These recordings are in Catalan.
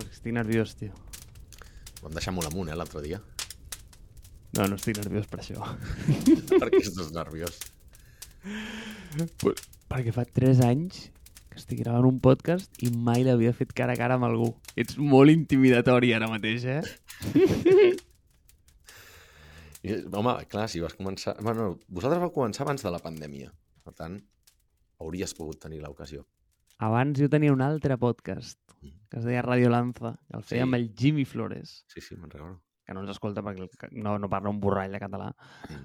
Estic nerviós, tio. Ho vam deixar molt amunt, eh, l'altre dia. No, no estic nerviós per això. per què estàs nerviós? Perquè fa 3 anys que estic gravant un podcast i mai l'havia fet cara a cara amb algú. Ets molt intimidatori ara mateix, eh? I, home, clar, si vas començar... Bueno, vosaltres vau començar abans de la pandèmia. Per tant, hauries pogut tenir l'ocasió. Abans jo tenia un altre podcast Mm. que es deia Radio Lanza, que el feia Sí. amb el Jimmy Flores, Sí, sí, me'n recordo. que no ens escolta perquè no, no parla un borrall de català. Mm.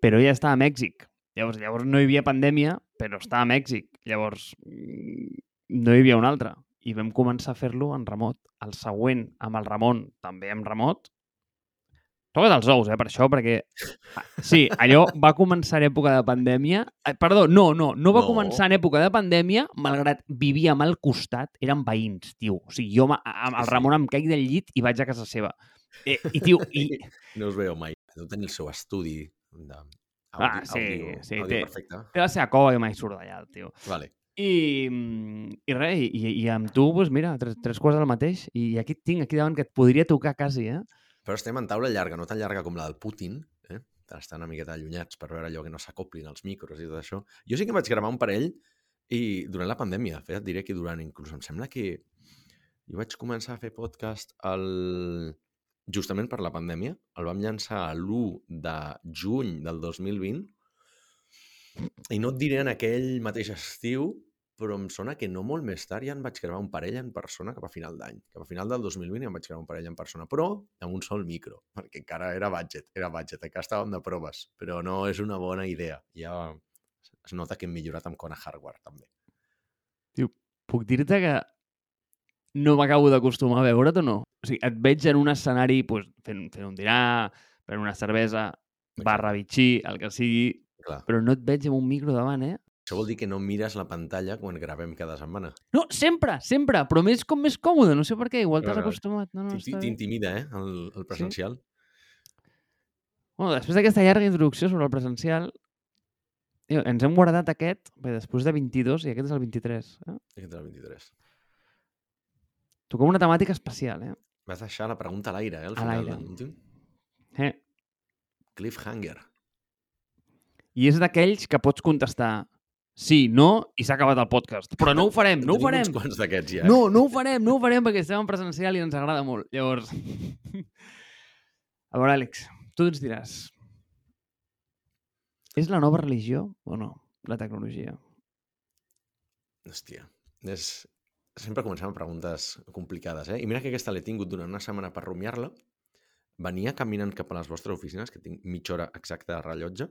Però ja estava a Mèxic. Llavors, llavors no hi havia pandèmia, però estava a Mèxic. Llavors mm, no hi havia un altre. I vam començar a fer-lo en remot. El següent, amb el Ramon, també en remot. Toca't els ous, eh, per això, perquè... ah, Sí, allò va començar en època de pandèmia. Eh, Perdó, no, no, no va No. començar en època de pandèmia, malgrat vivíem al costat, eren veïns, tio. O sigui, jo amb el. Ramon em caic del llit i vaig a casa seva. Eh, I, tio, i, No us veu mai. Deu tenir el seu estudi de... Ah, Audi, sí, àudio, sí, àudio té- perfecte. té la seva cova i mai surt d'allà, el tio. Vale. I, mm, i res, i, i amb tu, doncs mira, tres, tres coses al mateix. I aquí et tinc, aquí davant, que et podria tocar quasi, eh? Però estem en taula llarga, no tan llarga com la del Putin, eh? estan una miqueta allunyats per veure allò que no s'acoplin els micros i tot això. Jo sí que vaig gravar un parell i durant la pandèmia, fet, et diré que durant, inclús em sembla que jo vaig començar a fer podcast el... justament per la pandèmia. El vam llançar l'1 de juny del 2020 i no et diré en aquell mateix estiu, però em sona que no molt més tard ja en vaig gravar un parell en persona cap a final d'any. Cap a final del 2020 ja em vaig gravar un parell en persona, però amb un sol micro, perquè encara era budget, era budget, encara estàvem de proves, però no és una bona idea. Ja es nota que hem millorat amb Kona Hardware, també. Puc dir-te que no m'acabo d'acostumar a veure't o no? O sigui, et veig en un escenari pues, fent, fent un dinar, prenent una cervesa, barra bitxí, el que sigui, Clar. però no et veig amb un micro davant, eh? Això vol dir que no mires la pantalla quan gravem cada setmana. No, sempre, sempre, però més com més còmode, no sé per què, igual t'has acostumat. No, no. T'intimida, eh, el, el presencial? Bueno, després d'aquesta llarga introducció sobre el presencial, ens hem guardat aquest, bé, després de 22, i aquest és el 23. Eh? Aquest és el 23. Toquem una temàtica especial, eh? Vas deixar la pregunta a l'aire, eh, al A final, l'aire. l'últim. eh? Cliffhanger. I és d'aquells que pots contestar sí, no, i s'ha acabat el podcast. Però no ho farem, no ho Tenim farem. uns quants d'aquests ja. No, no ho farem, no ho farem perquè estem en presencial i ens agrada molt. Llavors... A veure, Àlex, tu ens diràs. És la nova religió o no, la tecnologia? Hòstia, és... sempre comencem amb preguntes complicades, eh? I mira que aquesta l'he tingut durant una setmana per rumiar-la. Venia caminant cap a les vostres oficines, que tinc mitja hora exacta de rellotge,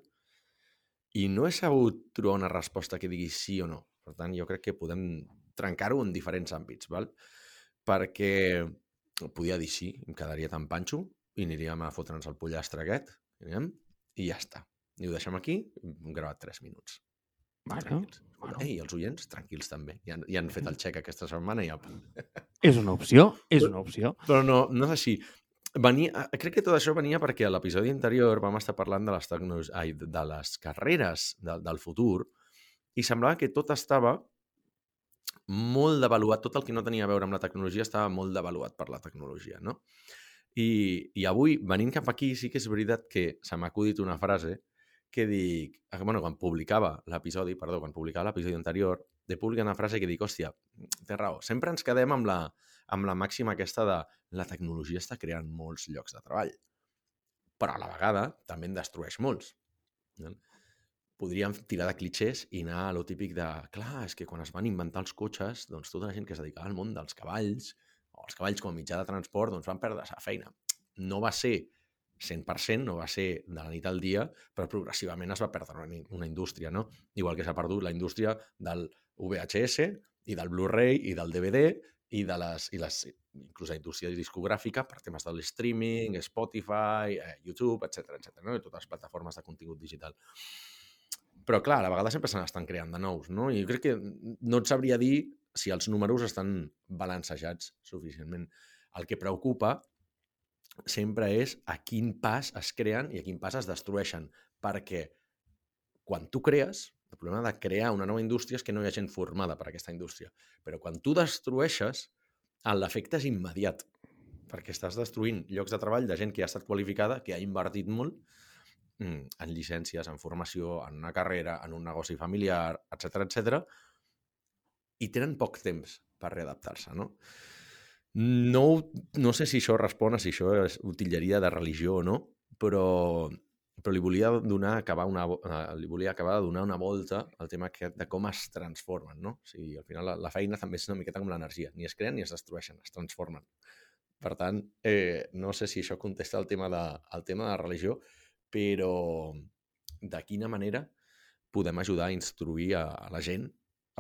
i no he sabut trobar una resposta que digui sí o no. Per tant, jo crec que podem trencar-ho en diferents àmbits, val? perquè podia dir sí, em quedaria tan panxo, i aniríem a fotre'ns el pollastre aquest, anirem, i ja està. I ho deixem aquí, hem gravat 3 minuts. Bueno, Tranquils. bueno. Ei, els oients, tranquils també. Ja, han- ja han fet el xec aquesta setmana i ja... És una opció, és una opció. Però no, no és així. Venia, crec que tot això venia perquè a l'episodi anterior vam estar parlant de les, tecno- ai, de les carreres de, del futur i semblava que tot estava molt devaluat, tot el que no tenia a veure amb la tecnologia estava molt devaluat per la tecnologia, no? I, I avui, venint cap aquí, sí que és veritat que se m'ha acudit una frase que dic... eh, Bueno, quan publicava l'episodi, perdó, quan publicava l'episodi anterior, de publicar una frase que dic, hòstia, té raó, sempre ens quedem amb la, amb la màxima aquesta de la tecnologia està creant molts llocs de treball, però a la vegada també en destrueix molts. No? Podríem tirar de clichés i anar a lo típic de, clar, és que quan es van inventar els cotxes, doncs tota la gent que es dedicava al món dels cavalls, o els cavalls com a mitjà de transport, doncs van perdre la feina. No va ser 100%, no va ser de la nit al dia, però progressivament es va perdre una, una indústria, no? Igual que s'ha perdut la indústria del VHS i del Blu-ray i del DVD i de les, i les inclús la indústria discogràfica per temes del streaming, Spotify, eh, YouTube, etc etc. no? I totes les plataformes de contingut digital. Però, clar, a la vegada sempre se n'estan creant de nous, no? I jo crec que no et sabria dir si els números estan balancejats suficientment. El que preocupa sempre és a quin pas es creen i a quin pas es destrueixen, perquè quan tu crees, el problema de crear una nova indústria és que no hi ha gent formada per aquesta indústria, però quan tu destrueixes, l'efecte és immediat, perquè estàs destruint llocs de treball de gent que ha estat qualificada, que ha invertit molt mm, en llicències, en formació, en una carrera, en un negoci familiar, etc etc. i tenen poc temps per readaptar-se, no? No, no sé si això respon a si això és utilleria de religió o no, però però li volia donar, acabar una, uh, li volia acabar de donar una volta al tema aquest de com es transformen, no? O sigui, al final la, la feina també és una miqueta com l'energia. Ni es creen ni es destrueixen, es transformen. Per tant, eh, no sé si això contesta el tema de, el tema de religió, però de quina manera podem ajudar a instruir a, a la gent,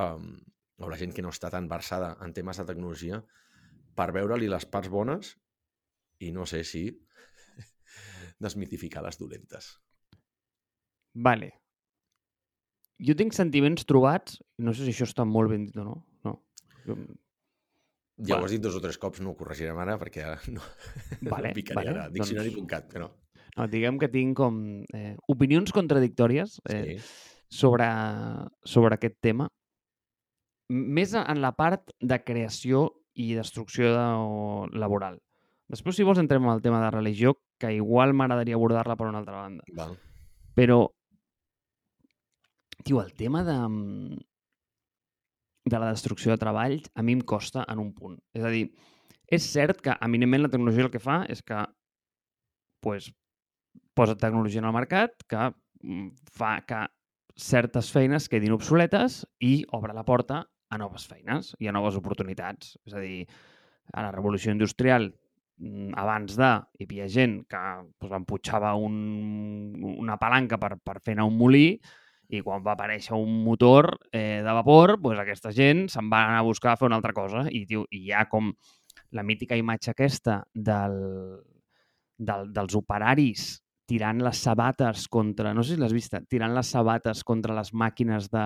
um, o la gent que no està tan versada en temes de tecnologia, per veure-li les parts bones i no sé si desmitificar les dolentes. Vale. Jo tinc sentiments trobats, no sé si això està molt ben dit o no. no. Jo... Ja vale. ho has dit dos o tres cops, no ho corregirem ara perquè no, vale, no picaré vale. ara. Diccionari.cat, però... No, diguem que tinc com eh, opinions contradictòries eh, sí. sobre, sobre aquest tema. Més en la part de creació i destrucció de, laboral. Després, si vols, entrem en el tema de religió, que igual m'agradaria abordar-la per una altra banda. Val. Però, tio, el tema de, mm, de la destrucció de treball a mi em costa en un punt. És a dir, és cert que eminentment la tecnologia el que fa és que pues, posa tecnologia en el mercat que mm, fa que certes feines quedin obsoletes i obre la porta a noves feines i a noves oportunitats. És a dir, a la revolució industrial abans de hi havia gent que doncs, emputxava un, una palanca per, per fer anar un molí i quan va aparèixer un motor eh, de vapor, doncs aquesta gent se'n va anar a buscar a fer una altra cosa. I, tio, i hi ha com la mítica imatge aquesta del, del, dels operaris tirant les sabates contra, no sé si l'has vista, tirant les sabates contra les màquines de,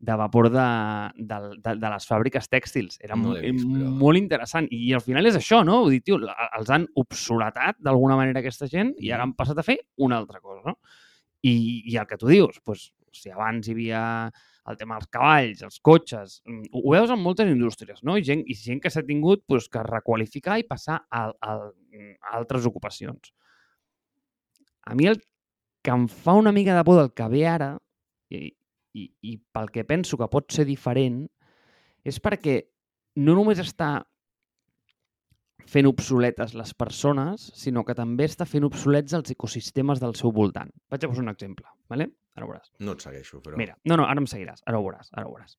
de vapor de, de, de, de les fàbriques tèxtils. Era no vist, però... molt interessant. I al final és això, no? Vull dir, tio, els han obsoletat d'alguna manera aquesta gent i ara han passat a fer una altra cosa, no? I, i el que tu dius, doncs, si abans hi havia el tema dels cavalls, els cotxes, mm, ho veus en moltes indústries, no? I gent, i gent que s'ha tingut doncs, que requalificar i passar a, a, a altres ocupacions. A mi el que em fa una mica de por del que ve ara, i, i, i pel que penso que pot ser diferent és perquè no només està fent obsoletes les persones, sinó que també està fent obsolets els ecosistemes del seu voltant. Vaig a posar un exemple, ¿vale? ara ho veuràs. No et segueixo, però... Mira, no, no, ara em seguiràs, ara ho veuràs, ara ho veuràs.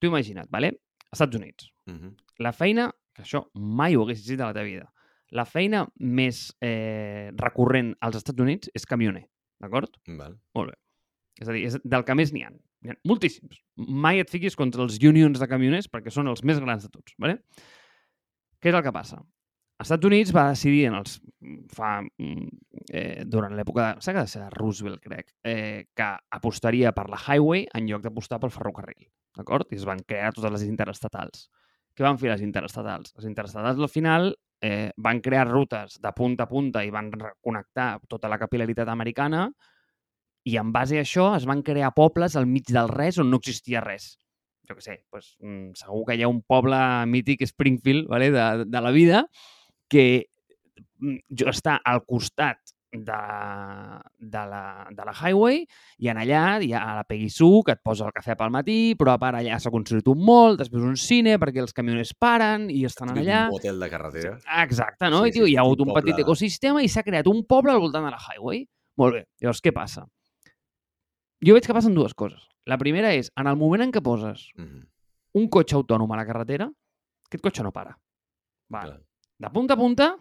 Tu imagina't, ¿vale? Estats Units. Uh -huh. La feina, que això mai ho haguessis dit a la teva vida, la feina més eh, recurrent als Estats Units és camioner, d'acord? Val. Molt bé. És a dir, és del que més n'hi ha. N'hi ha moltíssims. Mai et fiquis contra els unions de camioners perquè són els més grans de tots. ¿vale? Què és el que passa? Els Estats Units va decidir en els, fa, mm, eh, durant l'època, s'ha de ser de Roosevelt, crec, eh, que apostaria per la highway en lloc d'apostar pel ferrocarril. D'acord? I es van crear totes les interestatals. Què van fer les interestatals? Les interestatals, al final, eh, van crear rutes de punta a punta i van connectar tota la capilaritat americana i en base a això es van crear pobles al mig del res on no existia res. Jo què sé, doncs, segur que hi ha un poble mític, Springfield, vale, de, de la vida, que mm, jo està al costat de, de, la, de la highway i en allà hi ha la Peggy Sue que et posa el cafè pel matí, però a part allà s'ha construït un molt, després un cine perquè els camioners paren i estan allà. Un hotel de carretera. Exacte, no? Sí, I, tio, sí, hi ha hagut un, un petit ecosistema i s'ha creat un poble al voltant de la highway. Molt bé. Llavors, què passa? Jo veig que passen dues coses. La primera és, en el moment en què poses mm -hmm. un cotxe autònom a la carretera, aquest cotxe no para. Va. Clar. De punta a punta,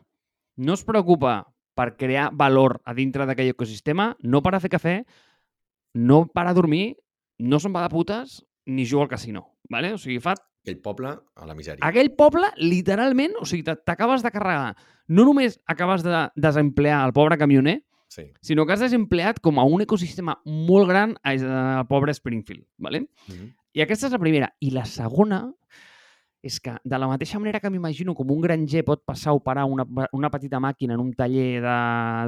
no es preocupa per crear valor a dintre d'aquell ecosistema, no para a fer cafè, no para a dormir, no se'n va de putes, ni juga al casino. Vale? O sigui, fa... Aquell poble a la misèria. Aquell poble, literalment, o sigui, t'acabes de carregar. No només acabes de desemplear el pobre camioner, sí. sinó que has desempleat com a un ecosistema molt gran al pobre Springfield. ¿vale? Mm -hmm. I aquesta és la primera. I la segona és que, de la mateixa manera que m'imagino com un granger pot passar a operar una, una petita màquina en un taller de,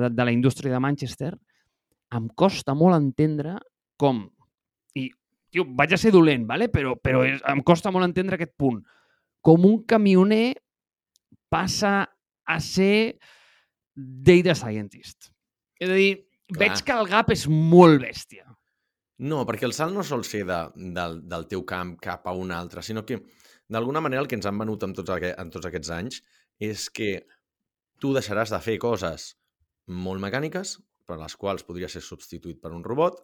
de, de la indústria de Manchester, em costa molt entendre com... I, tio, vaig a ser dolent, ¿vale? però, però és, em costa molt entendre aquest punt. com un camioner passa a ser data scientist. És a dir, Clar. veig que el gap és molt bèstia. No, perquè el salt no sol ser de, del, del teu camp cap a un altre, sinó que, d'alguna manera, el que ens han venut en tots, aquest, en tots aquests anys és que tu deixaràs de fer coses molt mecàniques, per les quals podria ser substituït per un robot,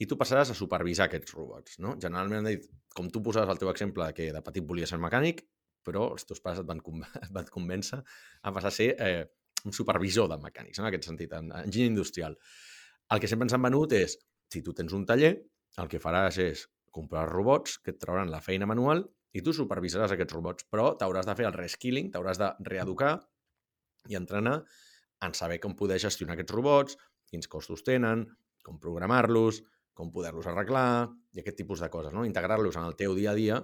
i tu passaràs a supervisar aquests robots. No? Generalment han dit, com tu posaves el teu exemple, que de petit volia ser mecànic, però els teus pares et van, et van convèncer a passar a ser eh, un supervisor de mecànics, en aquest sentit, en enginyer industrial. El que sempre ens han venut és, si tu tens un taller, el que faràs és comprar robots que et trauran la feina manual i tu supervisaràs aquests robots, però t'hauràs de fer el reskilling, t'hauràs de reeducar i entrenar en saber com poder gestionar aquests robots, quins costos tenen, com programar-los, com poder-los arreglar i aquest tipus de coses, no? integrar-los en el teu dia a dia.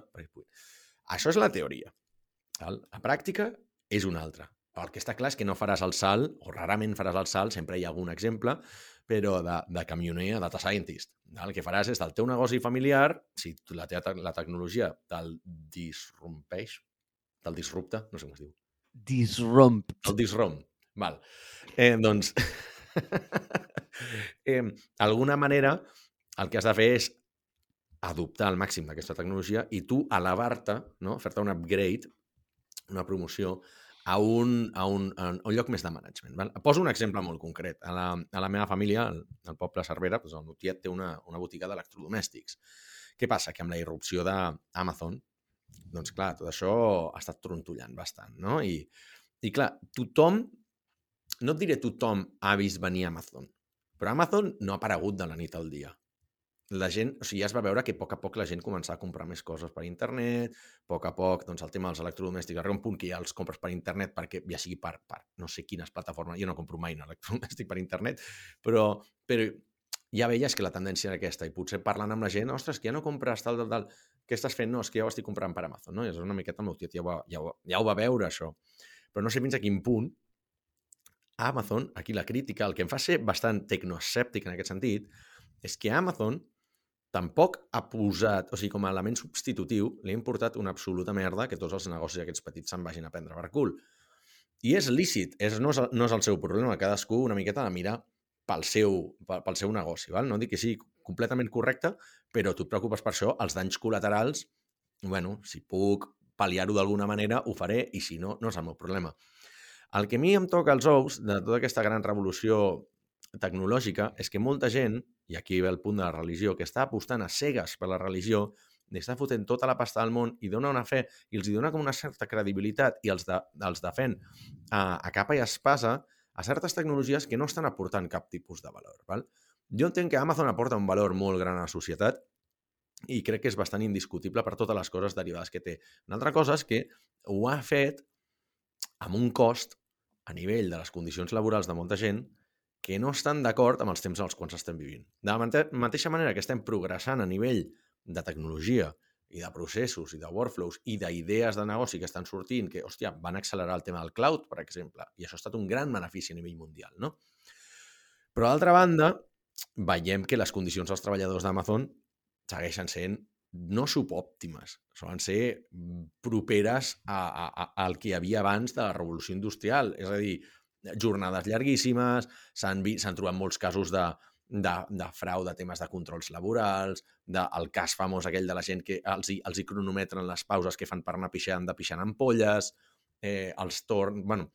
Això és la teoria. Val? La pràctica és una altra. El que està clar és que no faràs el salt, o rarament faràs el salt, sempre hi ha algun exemple, però de, de camioner a data scientist. El que faràs és del teu negoci familiar, si la, teva, la tecnologia te'l disrompeix, te'l disrupta, no sé com es diu. Disromp. El disromp. Val. Eh, doncs, eh, alguna manera, el que has de fer és adoptar al màxim d'aquesta tecnologia i tu elevar-te, no? fer-te un upgrade, una promoció, a un, a un, a un lloc més de management. Val? Poso un exemple molt concret. A la, a la meva família, al, al poble Cervera, doncs el meu tiet té una, una botiga d'electrodomèstics. Què passa? Que amb la irrupció d'Amazon, doncs clar, tot això ha estat trontollant bastant, no? I, i clar, tothom, no et diré tothom ha vist venir Amazon, però Amazon no ha aparegut de la nit al dia la gent, o sigui, ja es va veure que a poc a poc la gent començava a comprar més coses per internet, a poc a poc, doncs el tema dels electrodomèstics, arriba un punt que ja els compres per internet perquè ja sigui per, per no sé quines plataformes, jo no compro mai un electrodomèstic per internet, però, però ja veies que la tendència era aquesta i potser parlant amb la gent, ostres, que ja no compres tal, tal, tal, què estàs fent? No, és que ja ho estic comprant per Amazon, no? I és una miqueta el meu tiet ja ho, ja, ho, ja ho va veure, això. Però no sé fins a quin punt Amazon, aquí la crítica, el que em fa ser bastant tecnoescèptic en aquest sentit, és que Amazon tampoc ha posat, o sigui, com a element substitutiu, li ha importat una absoluta merda que tots els negocis aquests petits se'n vagin a prendre per cul. I és lícit, és, no, és, no és el seu problema, cadascú una miqueta de mirar pel seu, pel, pel seu negoci. Val? No dic que sigui completament correcte, però tu et preocupes per això, els danys col·laterals, bueno, si puc pal·liar-ho d'alguna manera, ho faré, i si no, no és el meu problema. El que a mi em toca els ous de tota aquesta gran revolució tecnològica és que molta gent, i aquí ve el punt de la religió, que està apostant a cegues per la religió, li està fotent tota la pasta del món i dona una fe i els hi dona com una certa credibilitat i els, de, els defèn a, a capa i espasa a certes tecnologies que no estan aportant cap tipus de valor. Val? Jo entenc que Amazon aporta un valor molt gran a la societat i crec que és bastant indiscutible per totes les coses derivades que té. Una altra cosa és que ho ha fet amb un cost a nivell de les condicions laborals de molta gent que no estan d'acord amb els temps als quals estem vivint. De la mateixa manera que estem progressant a nivell de tecnologia i de processos i de workflows i d'idees de negoci que estan sortint, que, hòstia, van accelerar el tema del cloud, per exemple, i això ha estat un gran benefici a nivell mundial, no? Però, d'altra banda, veiem que les condicions dels treballadors d'Amazon segueixen sent no subòptimes, solen ser properes a, a, a, al que hi havia abans de la revolució industrial. És a dir, jornades llarguíssimes, s'han trobat molts casos de, de, de frau de temes de controls laborals, del de, cas famós aquell de la gent que els els hi cronometren les pauses que fan per anar pixant de pixant ampolles, eh, els torns... bueno,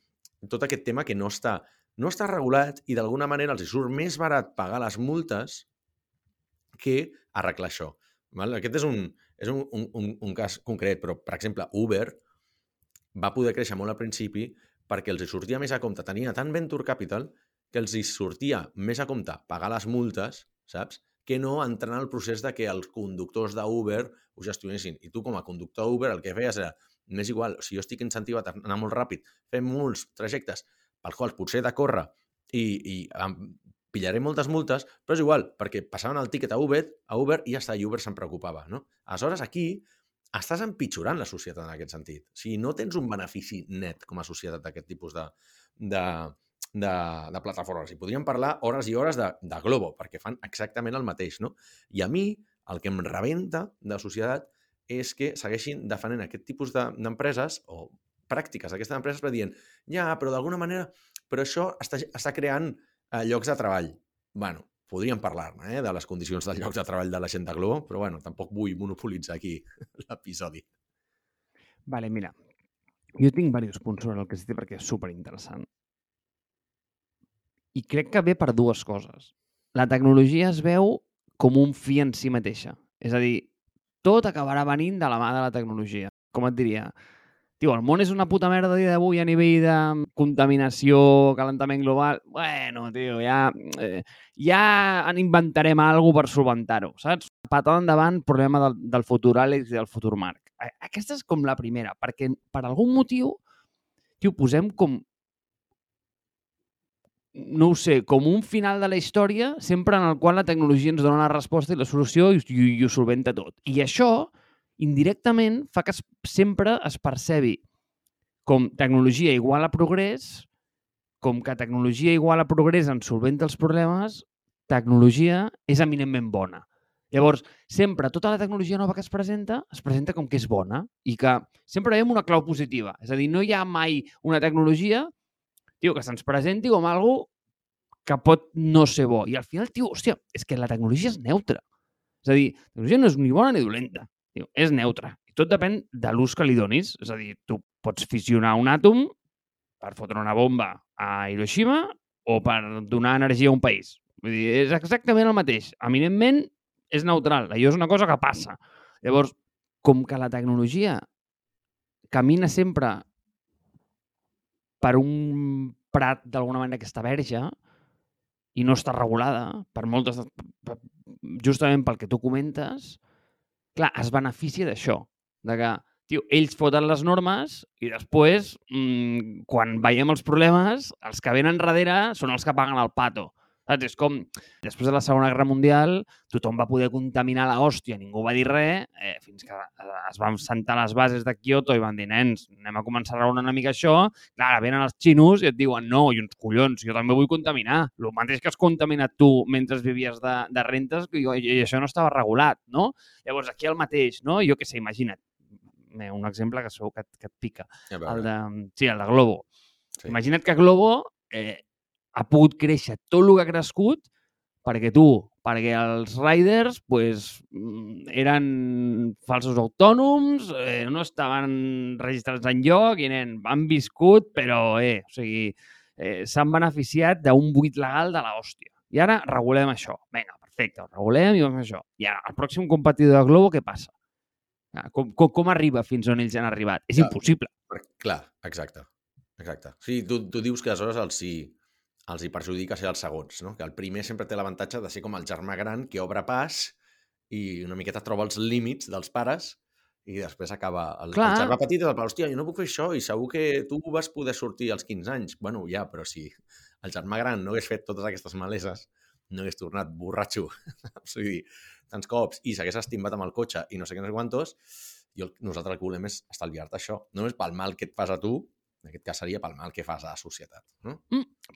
tot aquest tema que no està, no està regulat i d'alguna manera els surt més barat pagar les multes que arreglar això. Val? Aquest és, un, és un, un, un cas concret, però, per exemple, Uber va poder créixer molt al principi perquè els hi sortia més a compte, tenia tant venture capital que els hi sortia més a compte pagar les multes, saps? que no entrar en el procés de que els conductors d'Uber ho gestionessin. I tu, com a conductor d'Uber, el que feies era, m'és igual, si jo estic incentivat a anar molt ràpid, fem molts trajectes pels quals potser he de córrer i, i em pillaré moltes multes, però és igual, perquè passaven el tiquet a Uber, a Uber i ja està, i Uber se'n preocupava. No? Aleshores, aquí estàs empitjorant la societat en aquest sentit. O sigui, no tens un benefici net com a societat d'aquest tipus de, de, de, de plataformes. I podríem parlar hores i hores de, de Globo, perquè fan exactament el mateix, no? I a mi, el que em rebenta de la societat és que segueixin defenent aquest tipus de- d'empreses o pràctiques d'aquestes empreses per dient, ja, però d'alguna manera, però això està, està creant eh, llocs de treball. bueno, podríem parlar-ne, eh, de les condicions dels llocs de treball de la gent de Globo, però bueno, tampoc vull monopolitzar aquí l'episodi. Vale, mira. Jo tinc diversos punts sobre el que has dit perquè és superinteressant. I crec que ve per dues coses. La tecnologia es veu com un fi en si mateixa. És a dir, tot acabarà venint de la mà de la tecnologia. Com et diria? Tio, el món és una puta merda dia d'avui a nivell de contaminació, calentament global. Bueno, tio, ja, eh, ja en inventarem alguna per solventar-ho, saps? Patada endavant, problema del, del futur Àlex i del futur Marc. Aquesta és com la primera, perquè per algun motiu, tio, posem com no ho sé, com un final de la història sempre en el qual la tecnologia ens dona la resposta i la solució i, i, i ho solventa tot. I això, indirectament, fa que es, sempre es percebi com tecnologia igual a progrés, com que tecnologia igual a progrés en solventa els problemes, tecnologia és eminentment bona. Llavors, sempre tota la tecnologia nova que es presenta, es presenta com que és bona i que sempre veiem una clau positiva. És a dir, no hi ha mai una tecnologia tio, que se'ns presenti com algo que pot no ser bo. I al final, tio, hòstia, és que la tecnologia és neutra. És a dir, la tecnologia no és ni bona ni dolenta. Tio, és neutra. I tot depèn de l'ús que li donis. És a dir, tu pots fissionar un àtom per fotre una bomba a Hiroshima o per donar energia a un país. Vull dir, és exactament el mateix. Eminentment, és neutral. Allò és una cosa que passa. Llavors, com que la tecnologia camina sempre per un prat d'alguna manera que està verge i no està regulada per moltes... justament pel que tu comentes, clar, es beneficia d'això, de que, tio, ells foten les normes i després, mmm, quan veiem els problemes, els que venen darrere són els que paguen el pato. Saps? És com, després de la Segona Guerra Mundial, tothom va poder contaminar la hòstia, ningú va dir res, eh, fins que eh, es van sentar les bases de Kyoto i van dir, nens, anem a començar a raonar una mica això. Clar, venen els xinos i et diuen, no, i uns collons, jo també vull contaminar. El mateix que has contaminat tu mentre vivies de, de rentes i, i això no estava regulat, no? Llavors, aquí el mateix, no? Jo què sé, imagina't, un exemple que segur que, et- que et pica, el de, sí, el de Globo. sí. Imagina't que Globo eh, ha pogut créixer tot el que ha crescut perquè tu, perquè els riders pues, mm, eren falsos autònoms, eh, no estaven registrats en lloc i nen, han viscut, però eh, o sigui, eh, s'han beneficiat d'un buit legal de la hòstia. I ara regulem això. Vinga, perfecte, ho regulem i vam fer això. I ara, el pròxim competidor de Globo, què passa? Ah, Com, com, com arriba fins on ells han arribat? És Clar. impossible. Clar, exacte. Exacte. Sigui, tu, tu dius que aleshores els hi, els hi perjudica ser els segons, no? Que el primer sempre té l'avantatge de ser com el germà gran que obre pas i una miqueta troba els límits dels pares i després acaba... El, Clar. el germà petit és el pare, hòstia, jo no puc fer això i segur que tu vas poder sortir als 15 anys. Bueno, ja, però si el germà gran no hagués fet totes aquestes maleses, no hagués tornat borratxo, o sigui, tants cops, i s'hagués estimat amb el cotxe i no sé què, no sé quantos, i el, nosaltres el que volem és estalviar-te això. Només pel mal que et fas a tu, en aquest cas seria pel mal que fas a la societat. No?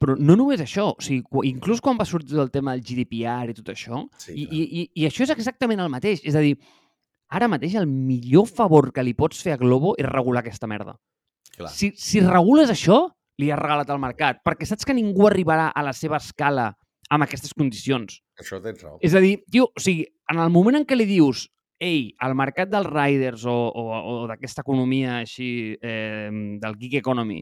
Però no només això, o sigui, inclús quan va sortir el tema del GDPR i tot això, Sí, i, clar. i, i, i això és exactament el mateix. És a dir, ara mateix el millor favor que li pots fer a Globo és regular aquesta merda. clar. Si, si regules això, li has regalat al mercat, perquè saps que ningú arribarà a la seva escala amb aquestes condicions. Això tens raó. És a dir, tio, o sigui, en el moment en què li dius ei, el mercat dels riders o, o, o d'aquesta economia així, eh, del gig economy,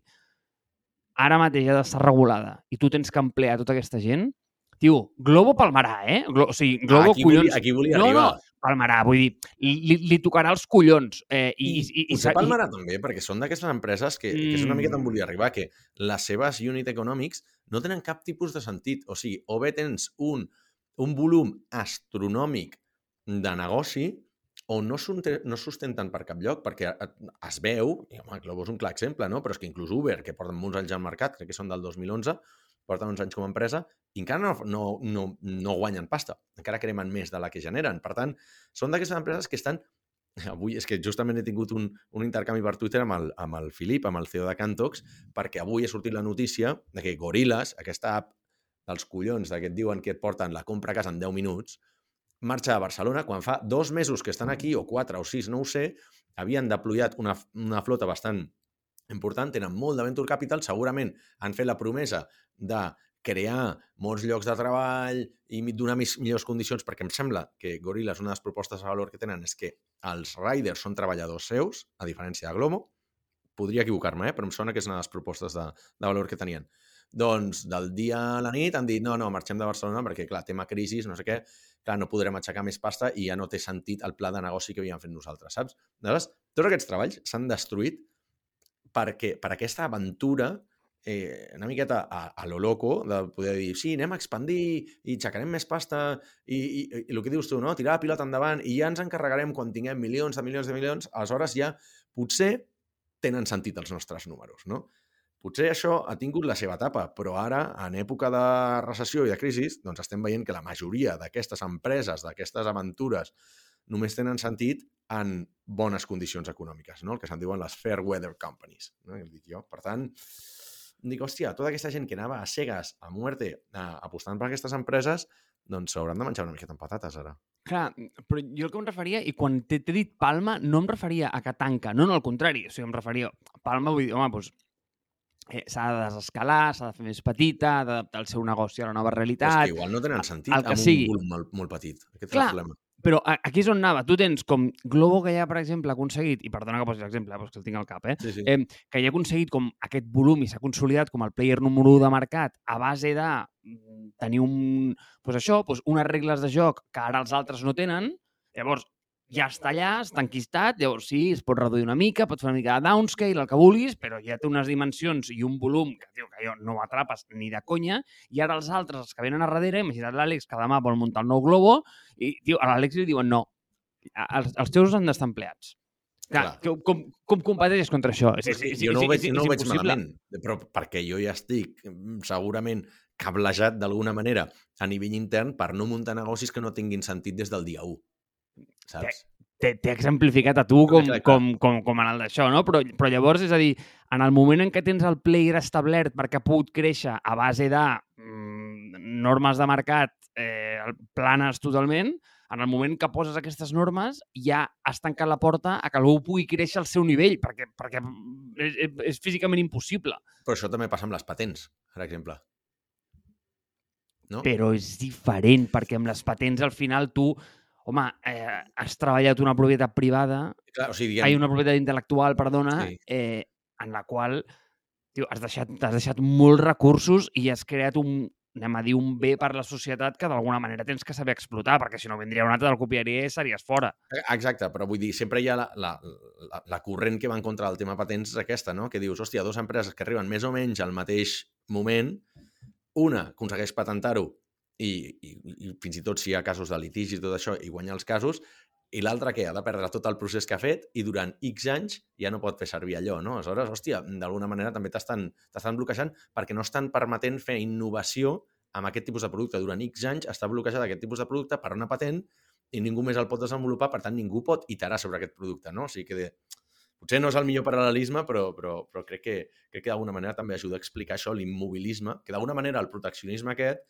ara mateix ha d'estar regulada i tu tens que emplear tota aquesta gent, tio, Globo palmarà, eh? Glo o sigui, Globo, aquí, collons... volia, aquí volia no, arribar. no, palmarà, vull dir, li, li tocarà els collons. Eh, i, I, i, i, potser i, Palmarà també, perquè són d'aquestes empreses que, que és una miqueta on Mm. volia arribar, que les seves unit economics no tenen cap tipus de sentit. O sigui, o bé tens un, un volum astronòmic de negoci o no, no sustenten per cap lloc, perquè et- es veu, i home, Globo és un clar exemple, no? però és que inclús Uber, que porten molts anys al mercat, crec que són del 2011, porten uns anys com a empresa, i encara no, no, no, no guanyen pasta, encara cremen més de la que generen. Per tant, són d'aquestes empreses que estan avui és que justament he tingut un, un intercanvi per Twitter amb el, amb el Filip, amb el CEO de Cantox, perquè avui ha sortit la notícia de que Gorillas, aquesta app dels collons de que et diuen que et porten la compra a casa en 10 minuts, marxa a Barcelona, quan fa dos mesos que estan aquí, o quatre o sis, no ho sé, havien deployat una, una flota bastant important, tenen molt de venture capital, segurament han fet la promesa de crear molts llocs de treball i donar millors condicions, perquè em sembla que Gorilla, una de les propostes de valor que tenen és que els riders són treballadors seus, a diferència de Glomo. Podria equivocar-me, eh? però em sona que és una de les propostes de, de valor que tenien. Doncs del dia a la nit han dit no, no, marxem de Barcelona perquè, clar, tema crisi, no sé què, clar, no podrem aixecar més pasta i ja no té sentit el pla de negoci que havíem fet nosaltres, saps? Aleshores, tots aquests treballs s'han destruït perquè, per aquesta aventura eh, una miqueta a, a lo loco de poder dir, sí, anem a expandir i aixecarem més pasta i, i, i el que dius tu, no? tirar la pilota endavant i ja ens encarregarem quan tinguem milions de milions de milions, aleshores ja potser tenen sentit els nostres números, no? Potser això ha tingut la seva etapa, però ara, en època de recessió i de crisi, doncs estem veient que la majoria d'aquestes empreses, d'aquestes aventures, només tenen sentit en bones condicions econòmiques, no? el que se'n diuen les fair weather companies. No? Dic jo. Per tant, dic, hòstia, tota aquesta gent que anava a cegues, a muerte, a, apostant per aquestes empreses, doncs s'hauran de menjar una miqueta amb patates ara. Clar, però jo el que em referia, i quan t'he dit Palma, no em referia a que tanca, no, no, al contrari, o sigui, em referia Palma, vull dir, home, doncs, s'ha de desescalar, s'ha de fer més petita, ha d'adaptar el seu negoci a la nova realitat... Però és que igual no tenen sentit el que amb sigui. un volum molt, molt petit. Aquest Clar, és el problema. Però aquí és on anava. Tu tens com Globo, que ja, per exemple, ha aconseguit, i perdona que posi l'exemple, però és que el tinc al cap, eh? Sí, sí. eh, que ja ha aconseguit com aquest volum i s'ha consolidat com el player número 1 de mercat a base de mm, tenir un, pues això, pues unes regles de joc que ara els altres no tenen, llavors ja està allà, està enquistat, llavors sí, es pot reduir una mica, pot fer una mica de downscale, el que vulguis, però ja té unes dimensions i un volum que, tio, que jo no atrapes ni de conya, i ara els altres, els que venen a darrere, imagina't l'Àlex que demà vol muntar el nou Globo, i tio, a l'Àlex li diuen no, els, els teus han d'estar empleats. Clar, Clar. com, com, com competeixes contra això? És, és és, jo no ho veig, no ho veig malament, però perquè jo ja estic mm, segurament cablejat d'alguna manera a nivell intern per no muntar negocis que no tinguin sentit des del dia 1. Saps? T'he exemplificat a tu com, com, com, com en el d'això, no? Però, però llavors, és a dir, en el moment en què tens el player establert perquè ha pogut créixer a base de mm, normes de mercat eh, planes totalment, en el moment que poses aquestes normes ja has tancat la porta a que algú pugui créixer al seu nivell, perquè, perquè és, és físicament impossible. Però això també passa amb les patents, per exemple. No? Però és diferent, perquè amb les patents al final tu, home, eh, has treballat una propietat privada Clar, o sigui, Hi ha diguem, una propietat intel·lectual, perdona, Sí. eh, en la qual tio, has, deixat, has deixat molts recursos i has creat un, anem a dir, un bé per la societat que d'alguna manera tens que saber explotar, perquè si no vindria un altre, el copiaria i series fora. Exacte, però vull dir, sempre hi ha la, la, la, la corrent que va en contra del tema patents és aquesta, no? que dius, hòstia, dues empreses que arriben més o menys al mateix moment, una aconsegueix patentar-ho i, i, i fins i tot si hi ha casos de litigi i tot això, i guanyar els casos, i l'altre que ha de perdre tot el procés que ha fet i durant X anys ja no pot fer servir allò, no? Aleshores, hòstia, d'alguna manera també t'estan bloquejant perquè no estan permetent fer innovació amb aquest tipus de producte. Durant X anys està bloquejat aquest tipus de producte per una patent i ningú més el pot desenvolupar, per tant, ningú pot iterar sobre aquest producte, no? O sigui que de... potser no és el millor paral·lelisme, però, però, però crec que, crec que d'alguna manera també ajuda a explicar això, l'immobilisme, que d'alguna manera el proteccionisme aquest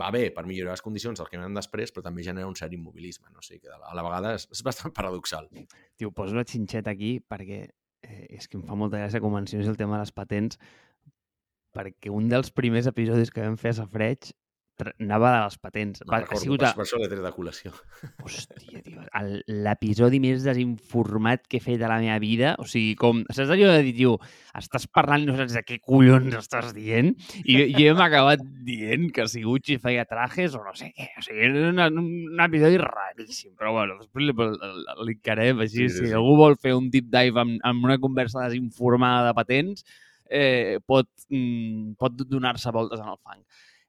va bé per millorar les condicions del que venen després, però també genera un cert immobilisme, no? O sigui que a la, vegada és, és bastant paradoxal. Tio, poso la xinxeta aquí perquè eh, és que em fa molta gràcia mencionis el tema de les patents perquè un dels primers episodis que vam fer a Safreig anava de les patents. No Va, ha recordo, sigut per, a, per això l'he tret de col·lecció. Hòstia, tio, l'episodi més desinformat que he fet a la meva vida, o sigui, com, saps allò de dir, tio, estàs parlant no saps de què collons estàs dient, i, i hem acabat dient que si Gucci feia trajes o no sé què, o sigui, era una, un episodi raríssim, però bueno, després li- el linkarem, així, Sí, sí, si sí. algú vol fer un deep dive amb, amb una conversa desinformada de patents, eh, pot, mm, pot donar-se voltes en el fang.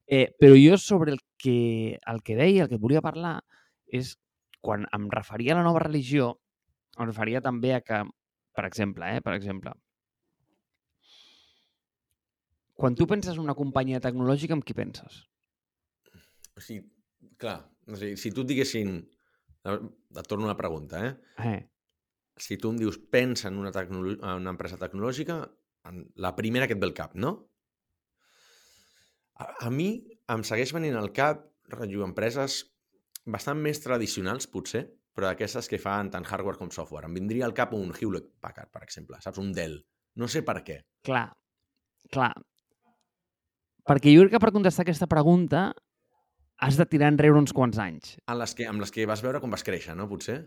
Eh, però jo sobre el que, el que deia, el que volia parlar, és quan em referia a la nova religió, em referia també a que, per exemple, eh, per exemple, quan tu penses en una companyia tecnològica, amb qui penses? O sigui, clar, o sigui, si tu et diguessin... Et torno a la pregunta, eh? Eh, Si tu em dius pensa en una, tecnolo... en una empresa tecnològica, en la primera que et ve al cap, no? A, a mi em segueix venint al cap rotllo, empreses bastant més tradicionals, potser, però d'aquestes que fan tant hardware com software. Em vindria al cap un Hewlett Packard, per exemple, saps? Un Dell. No sé per què. Clar, clar. Perquè jo crec que per contestar aquesta pregunta has de tirar enrere uns quants anys. En les que, amb les que vas veure com vas créixer, no? Potser?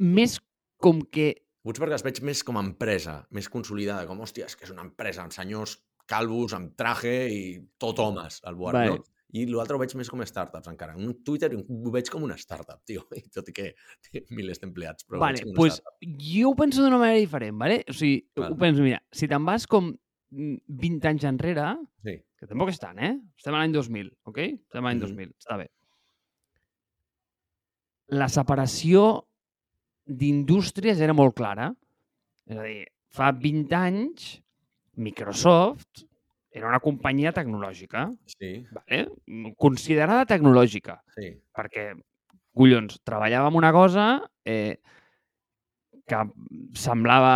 Més com que... Potser perquè les veig més com a empresa, més consolidada, com, hòstia, és que és una empresa amb senyors calvos, amb traje i tot homes al board, Vale. no? I l'altre ho veig més com a startups, encara. Un Twitter ho veig com una startup, tio. I tot i que té milers d'empleats, però ho Vale, una pues, startup. jo ho penso d'una manera diferent, vale? O sigui, Val. ho penso, mira, si te'n vas com mm, 20 anys enrere, Sí, que tampoc és tant, eh? Estem a l'any 2000, ok? Estem a l'any Mhm. 2000, està bé. La separació d'indústries era molt clara. És a dir, fa 20 anys, Microsoft era una companyia tecnològica, sí, vale? considerada tecnològica, sí. perquè, collons, treballava en una cosa eh, que semblava,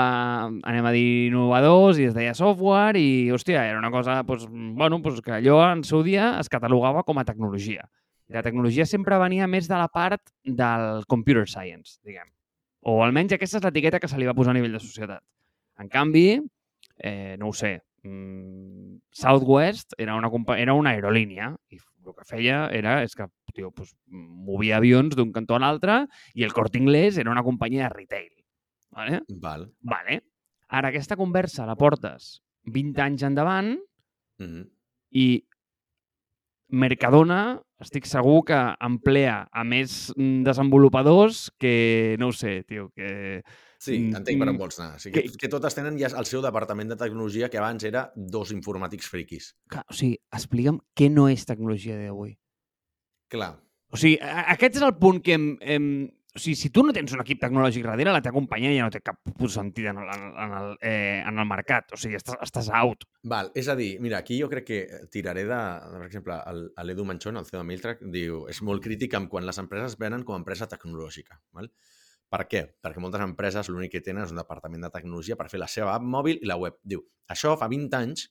anem a dir, innovadors i es deia software i, hòstia, era una cosa, doncs, bueno, doncs que allò en seu dia es catalogava com a tecnologia. I la tecnologia sempre venia més de la part del computer science, diguem. O almenys aquesta és l'etiqueta que se li va posar a nivell de societat. En canvi, eh, no ho sé, mm, Southwest era una, era una aerolínia i el que feia era és que tio, pues, movia avions d'un cantó a l'altre i el Corte Inglés era una companyia de retail. Vale? Val. Vale. Ara, aquesta conversa la portes 20 anys endavant Mm -hmm. i Mercadona estic segur que emplea a més mm, desenvolupadors que, no ho sé, tio, que... Sí, Mm, entenc per on mm, vols anar. O sigui, que, que- totes tenen ja el seu departament de tecnologia, que abans era dos informàtics friquis. que o sigui, explica'm què no és tecnologia d'avui. Clar, O sigui, aquest és el punt que... Em, em, o sigui, si tu no tens un equip tecnològic darrere, la teva companyia ja no té cap sentit en el, en el, eh, en el mercat. O sigui, estàs, estàs out. Val, és a dir, mira, aquí jo crec que tiraré de, per exemple, l'Edu Manchón, el CEO de Miltrack, diu, és molt crític amb quan les empreses venen com a empresa tecnològica. Val? Per què? Perquè moltes empreses l'únic que tenen és un departament de tecnologia per fer la seva app mòbil i la web. Diu, això fa 20 anys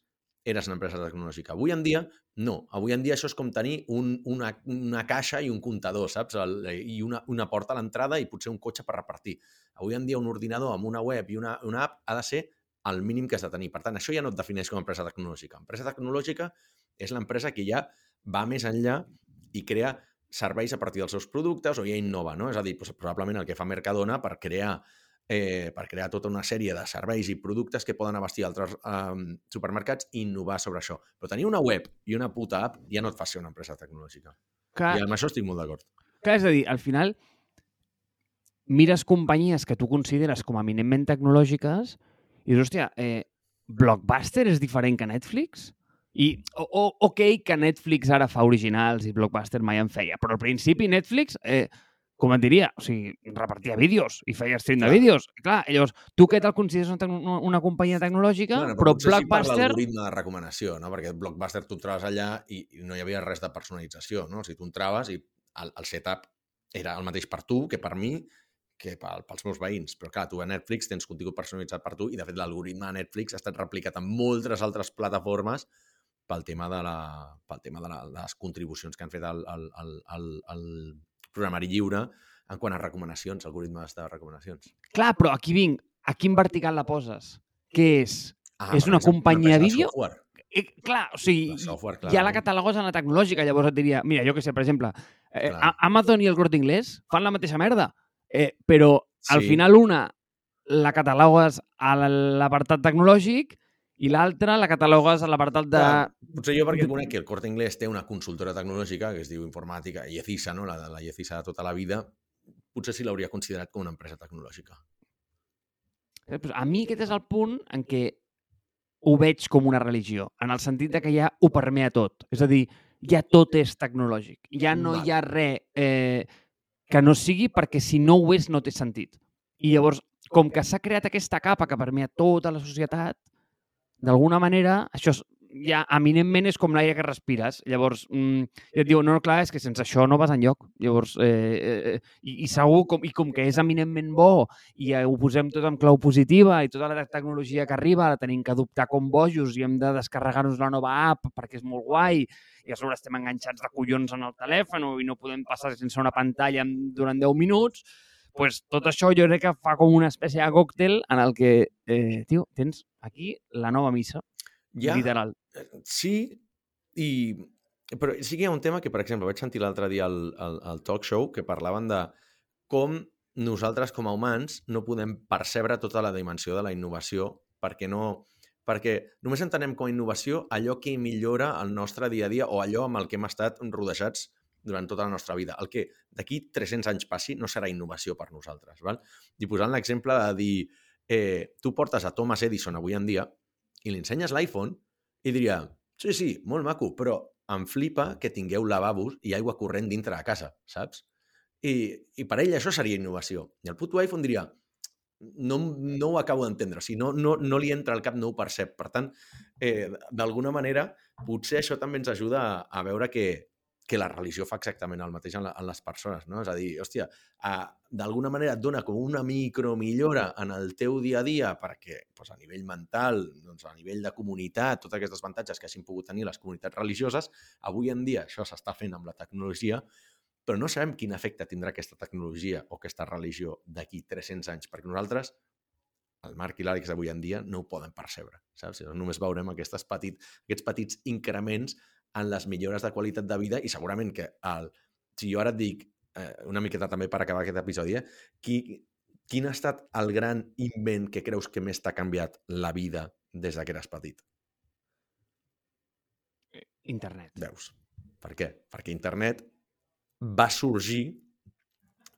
eres una empresa tecnològica. Avui en dia, no. Avui en dia això és com tenir un, una, una caixa i un comptador, saps? El, I una, una porta a l'entrada i potser un cotxe per repartir. Avui en dia un ordinador amb una web i una, una app ha de ser el mínim que has de tenir. Per tant, això ja no et defineix com a empresa tecnològica. Empresa tecnològica és l'empresa que ja va més enllà i crea serveis a partir dels seus productes o ja innova, no? És a dir, doncs, probablement el que fa Mercadona per crear eh, per crear tota una sèrie de serveis i productes que poden abastir altres eh, supermercats i innovar sobre això. Però tenir una web i una puta app ja no et fa ser una empresa tecnològica. Que, I amb això estic molt d'acord. que és a dir, al final, mires companyies que tu consideres com a eminentment tecnològiques i dius, hòstia, eh, Blockbuster és diferent que Netflix? I, o, o, ok, que Netflix ara fa originals i Blockbuster mai en feia, però al principi Netflix, eh, com et diria, o sigui, repartia vídeos i feia stream de vídeos. Clar, llavors, tu què te'l consideres una, una, companyia tecnològica, Bueno, però potser sí per Blockbuster... l'algoritme de recomanació, no? perquè Blockbuster tu entraves allà i, i no hi havia res de personalització. No? O sigui, tu entraves i el, el setup era el mateix per tu que per mi que pel, pels meus veïns. Però clar, tu a Netflix tens contingut personalitzat per tu i de fet l'algoritme de Netflix ha estat replicat en moltes altres plataformes pel tema de, la, pel tema de, la, de les contribucions que han fet al, al, al, al, al programari lliure en quant a recomanacions, algoritmes de recomanacions. Clar, però aquí vinc. A quin vertical la poses? Què és? Ah, És una companyia de vídeo? software. Eh, clar, o sigui, software, ja la catalogues en la tecnològica, llavors et diria, mira, jo que sé, per exemple, eh, Clar. Amazon i el Corte Inglés fan la mateixa merda, eh, però al Sí. final una la catalogues a l'apartat tecnològic i l'altra la catalogues a l'apartat de... Clar, Potser jo perquè conec que el Corte Inglés té una consultora tecnològica que es diu Informàtica, IECISA, no? la la IECISA de tota la vida, potser sí l'hauria considerat com una empresa tecnològica. Eh, A mi aquest és el punt en què ho veig com una religió, en el sentit de que ja ho permea tot. És a dir, ja tot és tecnològic. Ja no Val. hi ha res eh, que no sigui perquè si no ho és no té sentit. I llavors, com que s'ha creat aquesta capa que permea tota la societat, d'alguna manera, això es- ja eminentment és com l'aire que respires. Llavors, mm, i et diu, no, no, clar, és que sense això no vas enlloc. Llavors, eh, eh, i, i segur, com, i com que és eminentment bo i eh, ho posem tot en clau positiva i tota la tecnologia que arriba la tenim que adoptar com bojos i hem de descarregar-nos la nova app perquè és molt guai i a sobre estem enganxats de collons en el telèfon i no podem passar sense una pantalla durant 10 minuts, pues tot això jo crec que fa com una espècie de còctel en el que, eh, tio, tens aquí la nova missa, ja, literal. Eh, sí, i... però sí que hi ha un tema que, per exemple, vaig sentir l'altre dia al, al, al talk show que parlaven de com nosaltres com a humans no podem percebre tota la dimensió de la innovació perquè no perquè només entenem com a innovació allò que millora el nostre dia a dia o allò amb el que hem estat rodejats durant tota la nostra vida. El que d'aquí 300 anys passi no serà innovació per nosaltres. Val? I posant l'exemple de dir, eh, tu portes a Thomas Edison avui en dia i li ensenyes l'iPhone i diria, sí, sí, molt maco, però em flipa que tingueu lavabos i aigua corrent dintre de casa, saps? I, i per ell això seria innovació. I el puto iPhone diria, no, no ho acabo d'entendre, o sigui, no, no, no li entra al cap, no ho percep. Per tant, eh, d'alguna manera, potser això també ens ajuda a, a veure que, que la religió fa exactament el mateix en, la, en les persones, no? És a dir, hòstia, d'alguna manera et dona com una micromillora en el teu dia a dia perquè doncs, a nivell mental, doncs, a nivell de comunitat, tots aquests avantatges que hagin pogut tenir les comunitats religioses, avui en dia això s'està fent amb la tecnologia, però no sabem quin efecte tindrà aquesta tecnologia o aquesta religió d'aquí 300 anys, perquè nosaltres, el Marc i l'Àlex d'avui en dia, no ho poden percebre, saps? Només veurem aquestes petit, aquests petits increments en les millores de qualitat de vida i segurament que el, si jo ara et dic, eh, una miqueta també per acabar aquest episodi, eh, qui, quin ha estat el gran invent que creus que més t'ha canviat la vida des que eres petit? Internet. Veus? Per què? Perquè internet va sorgir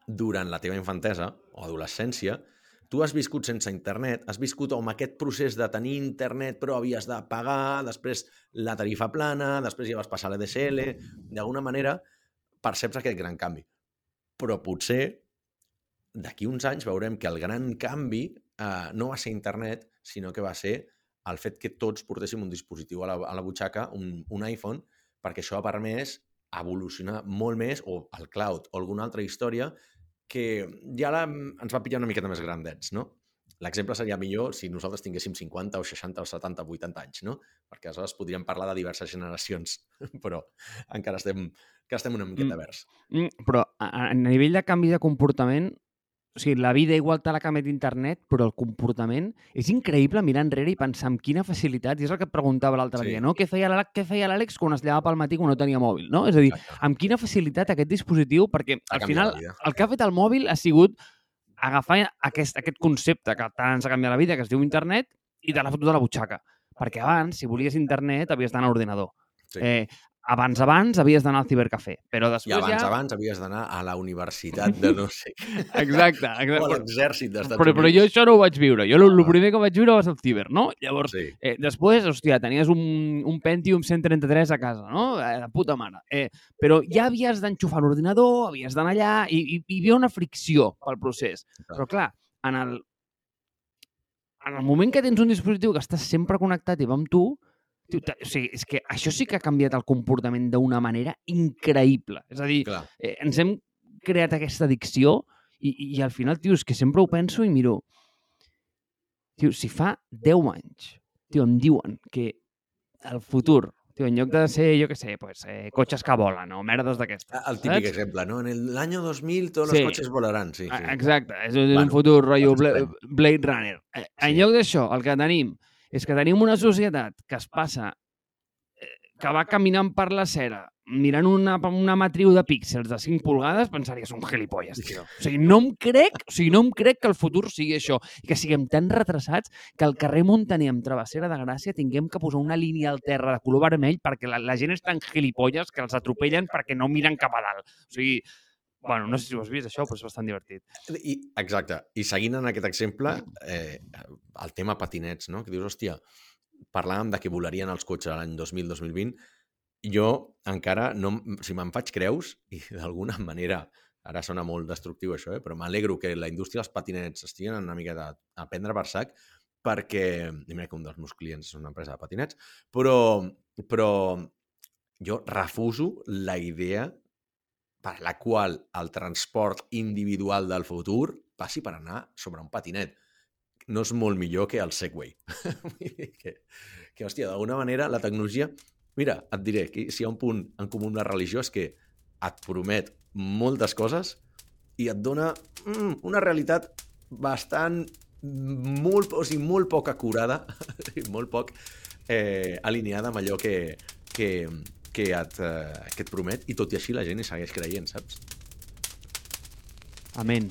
durant la teva infantesa o adolescència, tu has viscut sense internet, has viscut amb aquest procés de tenir internet però havies de pagar, després la tarifa plana, després ja vas passar a l'EDSL, d'alguna manera perceps aquest gran canvi. Però potser d'aquí uns anys veurem que el gran canvi eh, no va ser internet, sinó que va ser el fet que tots portéssim un dispositiu a la, a la butxaca, un, un iPhone, perquè això ha permès evolucionar molt més, o el cloud, o alguna altra història, que ja la, ens va pillar una miqueta més grandets, no? L'exemple seria millor si nosaltres tinguéssim 50 o 60 o 70 o 80 anys, no? Perquè aleshores podríem parlar de diverses generacions, però encara estem, encara estem una miqueta mm, verds. Mm, però a, a nivell de canvi de comportament, o sigui, la vida igual te la canviat d'internet, però el comportament és increïble mirar enrere i pensar amb quina facilitat, i és el que et preguntava l'altre sí. dia, no? Què feia l'Àlex quan es llevava pel matí quan no tenia mòbil, no? És a dir, amb quina facilitat aquest dispositiu, perquè al final el que ha fet el mòbil ha sigut agafar aquest, aquest concepte que tant ens ha canviat la vida, que es diu internet, i te l'ha fotut a la butxaca. Perquè abans, si volies internet, havies d'anar a l'ordinador. Sí. Eh, abans, abans havies d'anar al cibercafè, però després I abans, ja... abans havies d'anar a la universitat de no sé Exacte. exacte. o a l'exèrcit d'Estats però, Units. Però jo això no ho vaig viure. Jo el ah. primer que vaig viure va ser el ciber, no? Llavors, sí. eh, després, hòstia, tenies un, un Pentium 133 a casa, no? Eh, de puta mare. Eh, però ja havies d'enxufar l'ordinador, havies d'anar allà, i, i, hi havia una fricció pel procés. Però clar, en el, en el moment que tens un dispositiu que estàs sempre connectat i va amb tu, o sigui, és que això sí que ha canviat el comportament d'una manera increïble. És a dir, eh, ens hem creat aquesta addicció i, i al final, tio, és que sempre ho penso i miro... Tio, si fa 10 anys, tio, em diuen que el futur, tio, en lloc de ser, jo què sé, pues, eh, cotxes que volen o merdes d'aquestes. El típic saps? exemple, no? En l'any 2000 tots sí. els cotxes volaran, sí. sí. Exacte, és un bueno, futur rotllo Blade Runner. Eh, sí. En lloc d'això, el que tenim és que tenim una societat que es passa, eh, que va caminant per la cera, mirant una, una matriu de píxels de 5 polgades, pensaria, són gilipolles, tio. O sigui, no em crec, o sigui, no em crec que el futur sigui això, i que siguem tan retrasats que al carrer Montaner amb Travessera de Gràcia tinguem que posar una línia al terra de color vermell perquè la, la gent és tan gilipolles que els atropellen perquè no miren cap a dalt. O sigui, Bueno, no sé si ho has vist, això, però és bastant divertit. I, exacte. I seguint en aquest exemple, eh, el tema patinets, no? Que dius, hòstia, parlàvem de que volarien els cotxes l'any 2000-2020, jo encara, no, si me'n faig creus, i d'alguna manera, ara sona molt destructiu això, eh, però m'alegro que la indústria dels patinets estiguen una mica de, a prendre per sac, perquè... I mira que un dels meus clients és una empresa de patinets, però, però jo refuso la idea per la qual el transport individual del futur passi per anar sobre un patinet. No és molt millor que el Segway. que, que, hòstia, d'alguna manera la tecnologia... Mira, et diré que si hi ha un punt en comú amb la religió és que et promet moltes coses i et dona mm, una realitat bastant molt, o sigui, molt poc acurada molt poc eh, alineada amb allò que, que, que, et, eh, que et promet i tot i així la gent hi segueix creient, saps? Amén.